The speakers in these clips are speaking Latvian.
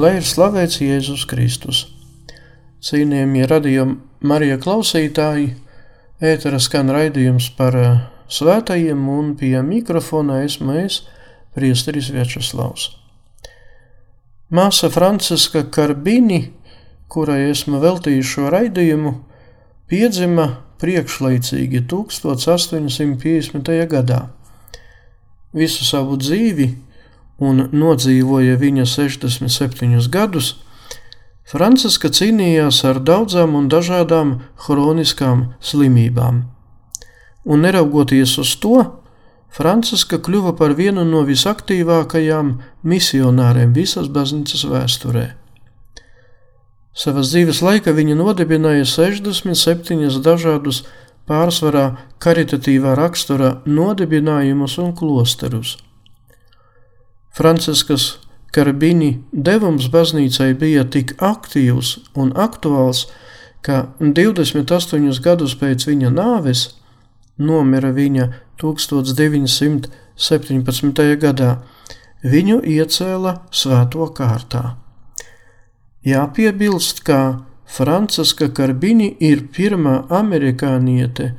lai ir slavēts Jēzus Kristus. Cienījamie radījumi Marija klausītāji, ētera skan raidījums par eh, svētajiem un pie mikrofona esmu es, priesteris Večeslavs. Māsa Franciska Karbini kurai esmu veltījis šo raidījumu, piedzima priekšlaicīgi 1850. gadā. Visu savu dzīvi un nodzīvoja viņa 67 gadus, Franciska cīnījās ar daudzām un dažādām hroniskām slimībām. Un neraugoties uz to, Franciska kļuva par vienu no visaktīvākajām misionāriem visas baznīcas vēsturē. Savas dzīves laika viņa nodibināja 67 dažādus pārsvarā karitatīvā rakstura nodibinājumus un klosterus. Franciskas Karbini devums baznīcai bija tik aktīvs un aktuāls, ka 28 gadus pēc viņa nāves nomira viņa 1917. gadā, viņu iecēla svēto kārtā. Jāpiebilst, ka Franciska Karbini ir pirmā amerikāniete,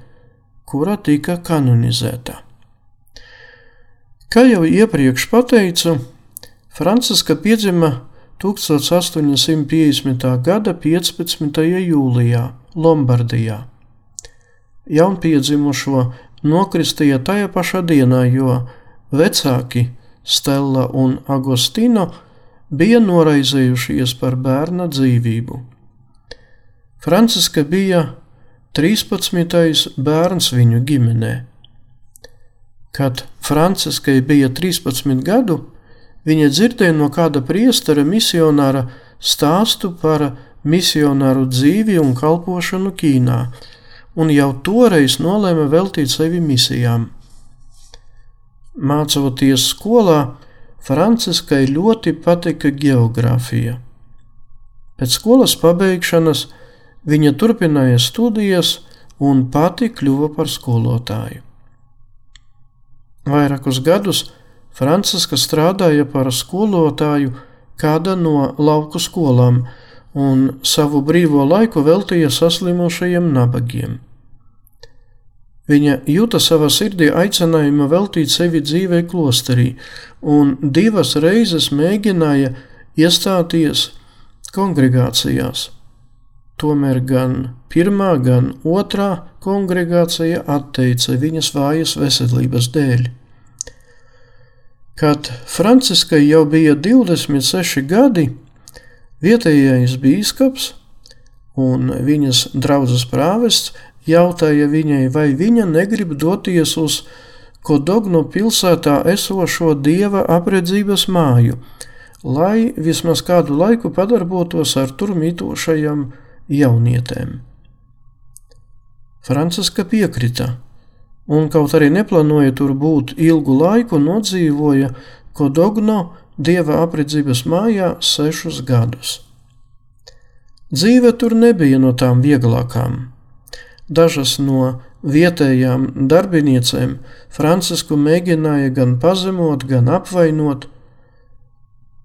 kura tika kanonizēta. Kā jau iepriekš pateicu, Franciska piedzima 1850. gada 15. jūlijā Lombardijā. Jaunpiedzimušo nokristīja tajā pašā dienā, jo vecāki Stella un Agostino bija noraizējušies par bērna dzīvību. Franciska bija 13. bērns viņu ģimenē. Kad Franciskai bija 13 gadu, viņa dzirdēja no kāda priestera misionāra stāstu par misionāru dzīvi un kalpošanu Ķīnā, un jau toreiz nolēma veltīt sevi misijām. Mācoties skolā, Franciskai ļoti patika geogrāfija. Pēc skolas pabeigšanas viņa turpināja studijas un pati kļuva par skolotāju. Vairākus gadus Franciska strādāja par skolotāju kāda no lauku skolām un savu brīvo laiku veltīja saslimušajiem nabagiem. Viņa jūta savā sirdī aicinājumu veltīt sevi dzīvei klosterī, un divas reizes mēģināja iestāties kongregācijās. Tomēr gan pirmā, gan otrā kongregācija atteica viņas vājas veselības dēļ. Kad Franciskai jau bija 26 gadi, vietējais bīskaps un viņas draugs prāvests jautāja viņai, vai viņa negrib doties uz Kodogno pilsētā esošo dieva apredzības māju, lai vismaz kādu laiku padarbotos ar tur mītošajām jaunietēm. Franciska piekrita, un kaut arī neplānoja tur būt ilgu laiku, nodzīvoja Kodogno dieva apredzības mājā sešus gadus. Dzīve tur nebija no tām vieglākām. Dažas no vietējām darbiniecēm Francisku mēģināja gan pazemot, gan apvainot.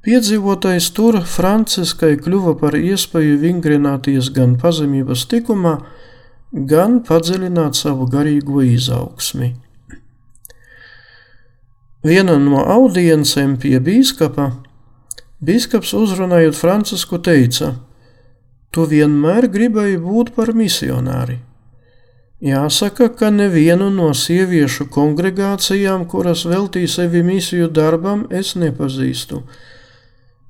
Piedzīvotais tur Franciskai kļuva par iespēju vingrināties gan pazemības tikumā, gan padziļināt savu garīgo izaugsmi. Viena no audiencēm pie bīskapa, bīskaps uzrunājot Francisku teica: Tu vienmēr gribēji būt par misionāri. Jāsaka, ka nevienu no sieviešu kongregācijām, kuras veltīja sevi misiju darbam, es nepazīstu.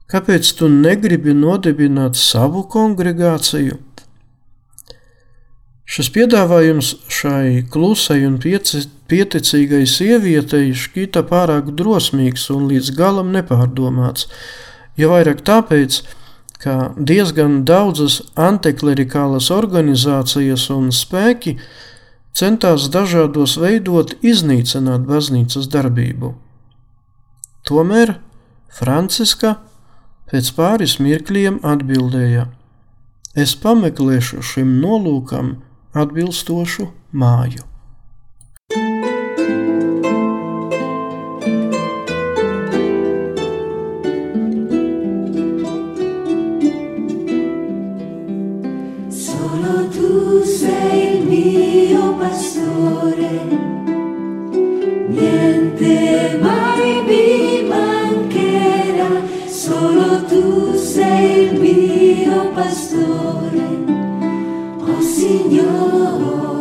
Kāpēc tu negribi nodibināt savu kongregāciju? Šis piedāvājums šai klusai un pieticīgai sievietei šķita pārāk drosmīgs un līdz galam nepārdomāts, jo vairāk tāpēc, ka diezgan daudzas antiklerikālas organizācijas un spēki centās dažādos veidos iznīcināt baznīcas darbību. Tomēr Franciska pēc pāris mirkļiem atbildēja: Es pameklēšu šim nolūkam atbilstošu māju. tu sei il mio pastore, oh Signore.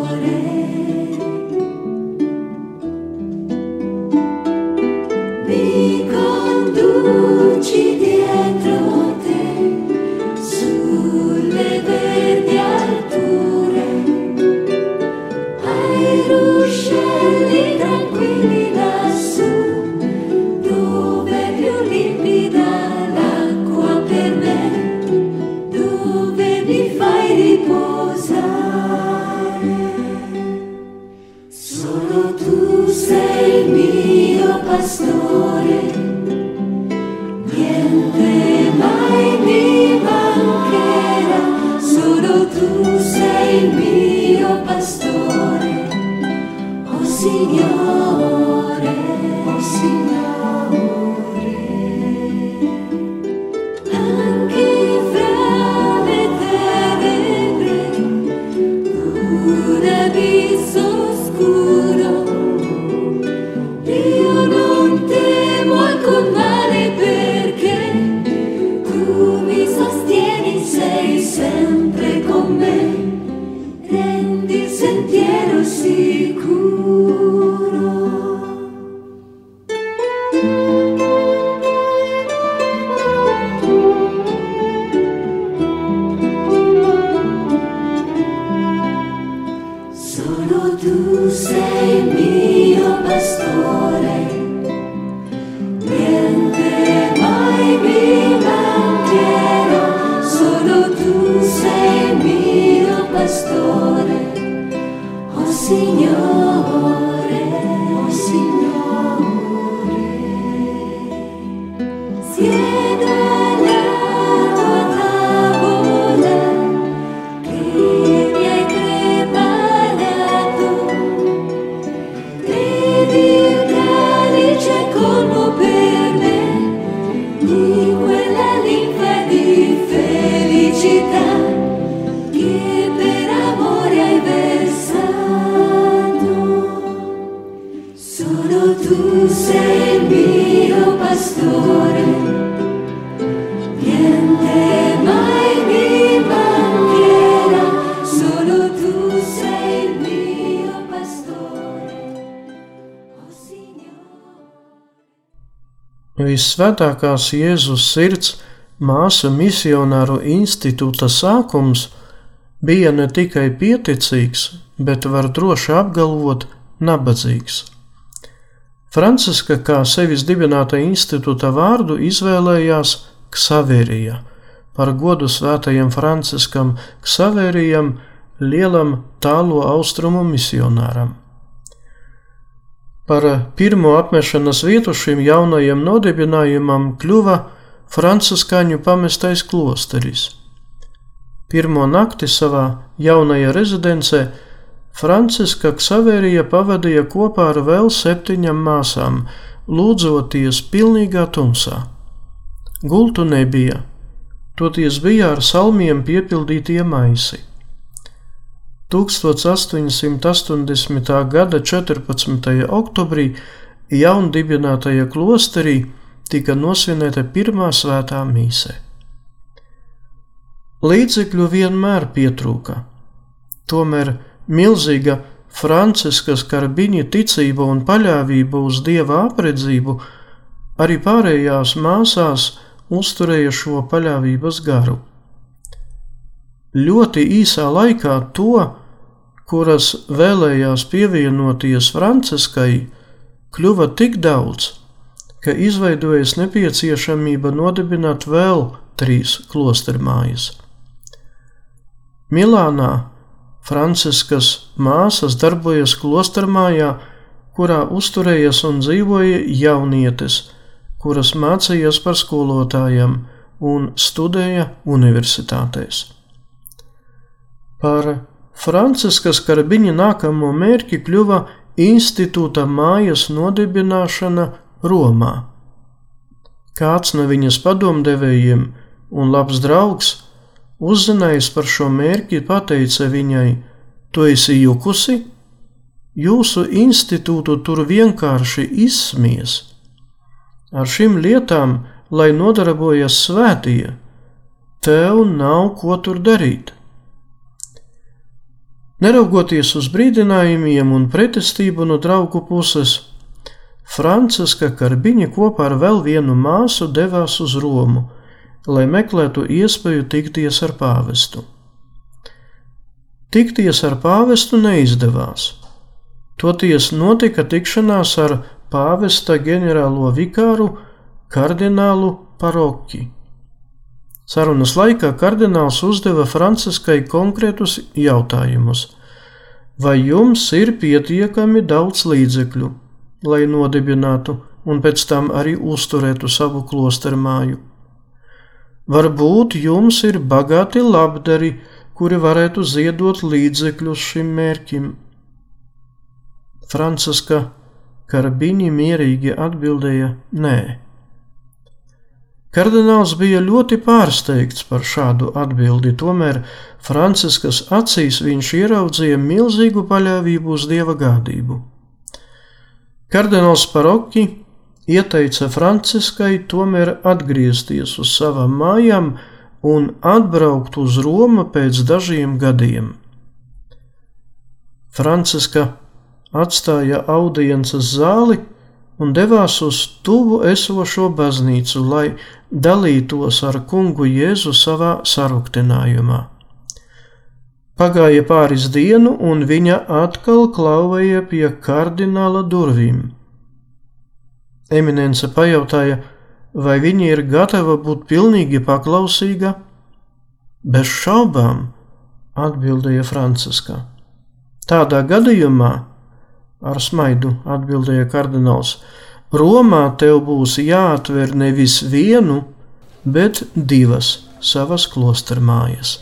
Por Senhor. Visvētākās Jēzus sirds māsa misionāru institūta sākums bija ne tikai pieticīgs, bet var droši apgalvot nabadzīgs. Franciska kā sevis dibināta institūta vārdu izvēlējās Ksaverija par godu svētajam Franciskam Ksaverijam, lielam tālo austrumu misionāram. Par pirmo apmešanas vietu šim jaunajam nodibinājumam kļuva franciskāņu pamestais klosteris. Pirmo nakti savā jaunajā rezidencē Franciska Ksaverija pavadīja kopā ar vēl septiņām māsām, lūdzoties pilnīgā tumsā. Gultu nebija, toties bija ar salmiem piepildītie maisi. 1880. gada 14. oktobrī jaundibinātajā klosterī tika nosvinēta pirmā svētā mīse. Līdzekļu vienmēr pietrūka, tomēr milzīga Franciskas karbiņa ticība un paļāvība uz dieva apredzību arī pārējās māsās uzturēja šo paļāvības garu. Ļoti īsā laikā to, kuras vēlējās pievienoties Franciskai, kļuva tik daudz, ka izveidojas nepieciešamība nodibināt vēl trīs klostermājas. Milānā Franciskas māsas darbojas klostermājā, kurā uzturējas un dzīvoja jaunietes, kuras mācījās par skolotājiem un studēja universitātēs. Par Franciskas karbiņa nākamo mērķi kļuva institūta mājas nodibināšana Romā. Kāds no viņas padomdevējiem un labs draugs, uzzinājis par šo mērķi, pateica viņai: Tu esi jukusi? Jūsu institūtu tur vienkārši izsmies. Ar šīm lietām, lai nodarbojas svētie, tev nav ko tur darīt. Neraugoties uz brīdinājumiem un pretestību no draugu puses, Franciska Karbiņa kopā ar vēl vienu māsu devās uz Romu, lai meklētu iespēju tikties ar pāvestu. Tikties ar pāvestu neizdevās. Toties notika tikšanās ar pāvesta ģenerālo vikāru kardinālu Paroki. Sarunas laikā kardināls uzdeva Franciskai konkrētus jautājumus. Vai jums ir pietiekami daudz līdzekļu, lai nodibinātu un pēc tam arī uzturētu savu klosteru māju? Varbūt jums ir bagāti labdari, kuri varētu ziedot līdzekļus šim mērķim. Franciska Karabīņi mierīgi atbildēja: Nē. Kardināls bija ļoti pārsteigts par šādu atbildi, tomēr Franciskas acīs viņš ieraudzīja milzīgu paļāvību uz dieva gādību. Kardināls Paroki ieteica Franciskai tomēr atgriezties uz savām mājām un atbraukt uz Romu pēc dažiem gadiem. Franciska atstāja audiences zāli un devās uz tuvu esošo baznīcu, lai dalītos ar kungu Jēzu savā saruktinājumā. Pagāja pāris dienu, un viņa atkal klauvēja pie kardināla durvīm. Eminence pajautāja, vai viņa ir gatava būt pilnīgi paklausīga? Bez šaubām, atbildēja Franciska. Tādā gadījumā, ar smaidu atbildēja kardināls, Romā tev būs jāatver nevis vienu, bet divas savas klosteru mājas.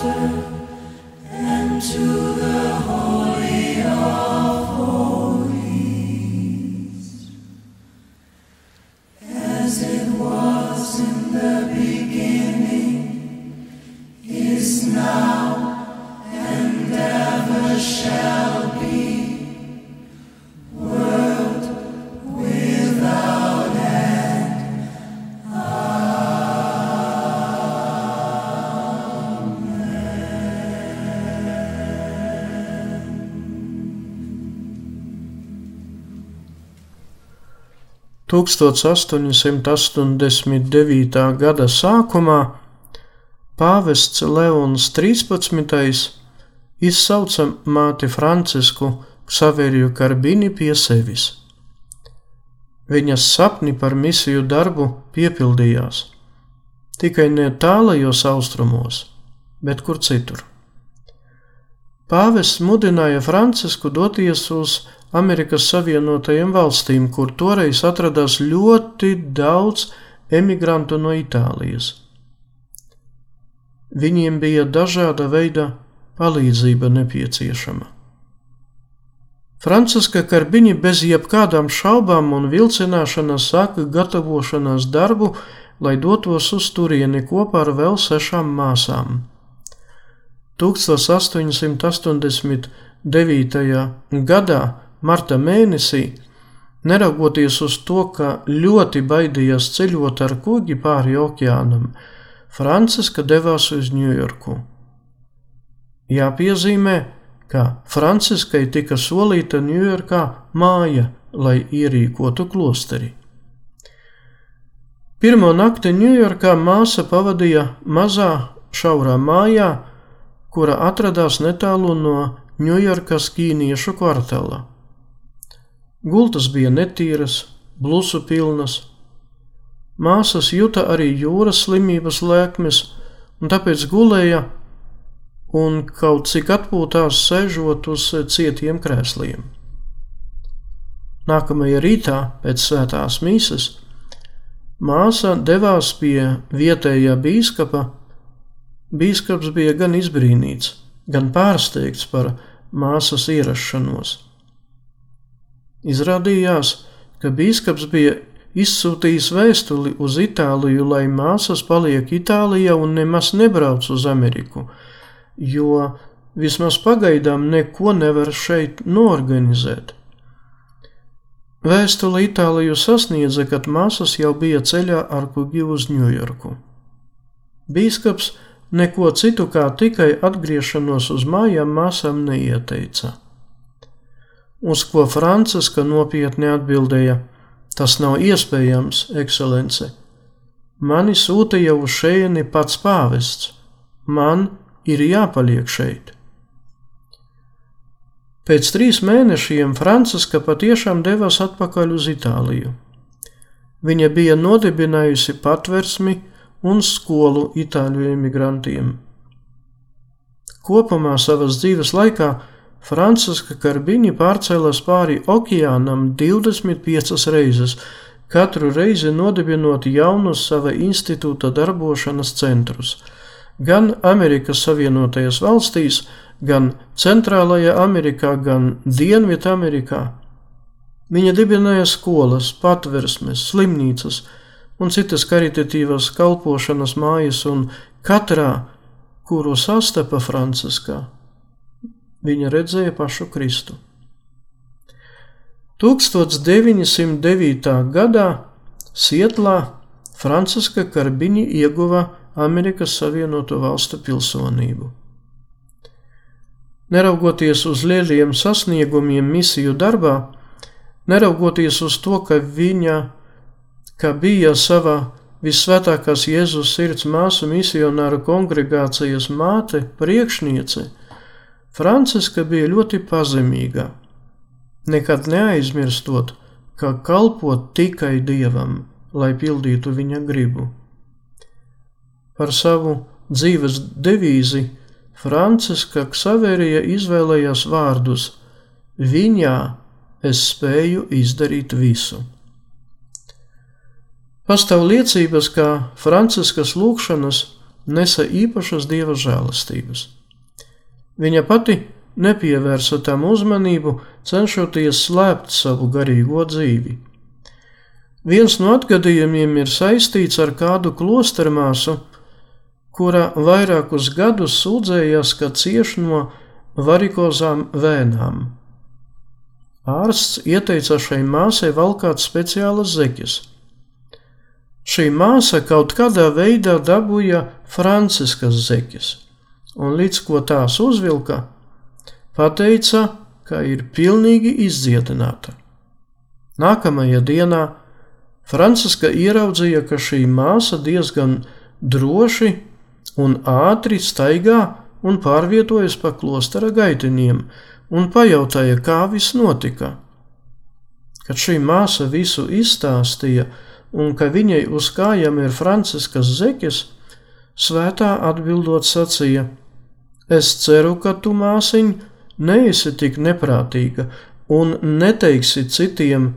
shelter 1889. gada sākumā pāvests Leons 13. izsauca māti Francisku Ksaveriju Karbini pie sevis. Viņas sapni par misiju darbu piepildījās tikai ne tālajos austrumos, bet kur citur. Pāvests mudināja Francisku doties uz Amerikas Savienotajām valstīm, kur toreiz atradās ļoti daudz emigrantu no Itālijas. Viņiem bija dažāda veida palīdzība nepieciešama. Franciska Karbiņa bez jebkādām šaubām un vilcināšanās sāka gatavošanās darbu, lai dotos uz turieni kopā ar vēl sešām māsām. 1889. gadā marta mēnesī, neraugoties uz to, ka ļoti baidījās ceļot ar kuģi pāri okeānam, Franciska devās uz Ņujorku. Jāpiezīmē, ka Franciskai tika solīta Ņujorkā māja, lai ierīkotu klosteri. Pirmo nakti Ņujorkā māsa pavadīja mazā, šaurā mājā, kura atradās netālu no Ņujorkas ķīniešu kvartāla. Gultas bija netīras, blusu pilnas. Māsas juta arī jūras slimības lēkmes, un tāpēc gulēja un kaut cik atpūtās sēžot uz cietiem krēsliem. Nākamajā rītā pēc svētās mīsas māsa devās pie vietējā bīskapa. Bīskaps bija gan izbrīnīts, gan pārsteigts par māsas ierašanos. Izrādījās, ka bīskaps bija izsūtījis vēstuli uz Itāliju, lai māsas paliek Itālijā un nemaz nebrauc uz Ameriku, jo vismaz pagaidām neko nevar šeit norganizēt. Vēstule Itāliju sasniedza, kad māsas jau bija ceļā ar kuģi uz Ņujorku. Bīskaps neko citu kā tikai atgriešanos uz mājām māsām neieteica uz ko Franciska nopietni atbildēja: Tas nav iespējams, ekscelence. Mani sūtīja uz šejieni pats pāvests, man ir jāpaliek šeit. Pēc trīs mēnešiem Franciska patiešām devās atpakaļ uz Itāliju. Viņa bija nodibinājusi patversmi un skolu itāļu imigrantiem. Kopumā savas dzīves laikā Franciska Karbiņa pārcēlās pāri okeānam 25 reizes, katru reizi nodibinot jaunus sava institūta darbošanas centrus. Gan Amerikas Savienotajās valstīs, gan Centrālajā Amerikā, gan Dienvidamerikā. Viņa dibināja skolas, patversmes, slimnīcas un citas karitatīvas kalpošanas mājas, un katrā, kuru sastapa Franciskā, viņa redzēja pašu Kristu. 1909. gadā Sietlā Franciska Karbiņa ieguva Amerikas Savienoto Valstu pilsonību. Neraugoties uz lieliem sasniegumiem misiju darbā, neraugoties uz to, ka viņa, ka bija savā visvētākās Jēzus sirds māsu misionāru kongregācijas māte, priekšniece, Franciska bija ļoti pazemīga, nekad neaizmirstot, ka kalpot tikai dievam, lai pildītu viņa gribu. Par savu dzīves devīzi Franciska Ksaverija izvēlējās vārdus: Viņā es spēju izdarīt visu. Pastāv liecības, ka Franciskas lūkšanas nesa īpašas dieva žēlastības. Viņa pati nepievērsa tam uzmanību, cenšoties slēpt savu garīgo dzīvi. Viens no atgadījumiem ir saistīts ar kādu klostermāsu, kura vairākus gadus sūdzējās, ka cieš no varikozām vēnām. Ārsts ieteica šai māsai valkāt speciālas zeķes. Šī māsa kaut kādā veidā dabūja franciskas zeķes, un līdz ko tās uzvilka, pateica, ka ir pilnīgi izdziedināta. Nākamajā dienā Franciska ieraudzīja, ka šī māsa diezgan droši un ātri staigā un pārvietojas pa klostera gaitiņiem, un pajautāja, kā viss notika. Kad šī māsa visu izstāstīja, un ka viņai uz kājām ir Franciskas zeķes, svētā atbildot sacīja: Es ceru, ka tu māsiņ neesi tik neprātīga un neteiksi citiem,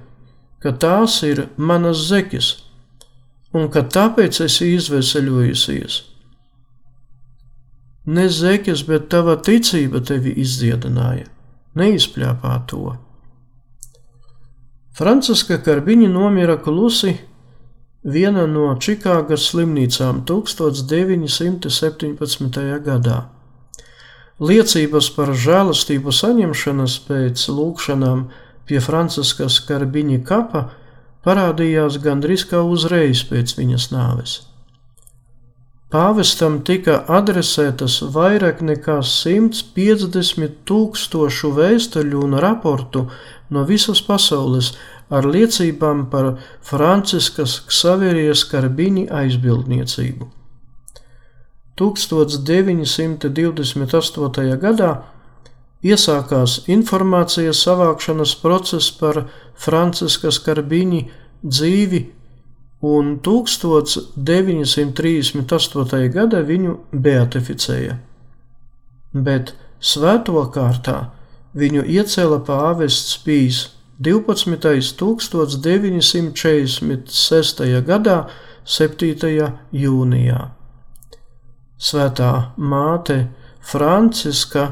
ka tās ir manas zeķes, un ka tāpēc esi izveseļojusies. Ne zeķes, bet tava ticība tevi izdziedināja, neizpļāpā to. Franciska Karbiņa nomira klusi viena no Čikāgas slimnīcām 1917. gadā. Liecības par žēlastību saņemšanas pēc lūkšanām pie Franciskas Karbiņa kapa parādījās gandrīz kā uzreiz pēc viņas nāves. Pāvestam tika adresētas vairāk nekā 150 tūkstošu vēstuļu un raportu no visas pasaules ar liecībām par Franciskas Ksaverijas Karbiņa aizbildniecību. 1928. gadā iesākās informācijas savākšanas process par Franciskas Karbiņa dzīvi un 1938. gada viņu beatificēja. Bet svēto kārtā viņu iecēla pāvests Pīs 12. 1946. gadā 7. jūnijā. Svētā māte Franciska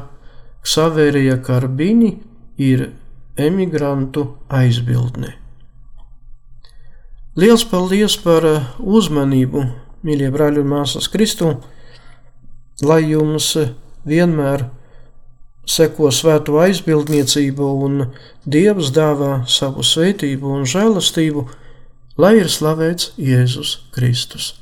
Ksaverija Karbini ir emigrantu aizbildne. Liels paldies par uh, uzmanību, mīļie brāļi un māsas Kristu, lai jums uh, vienmēr seko svēto aizbildniecību un Dievs dāvā savu svētību un žēlastību, lai ir slavēts Jēzus Kristus.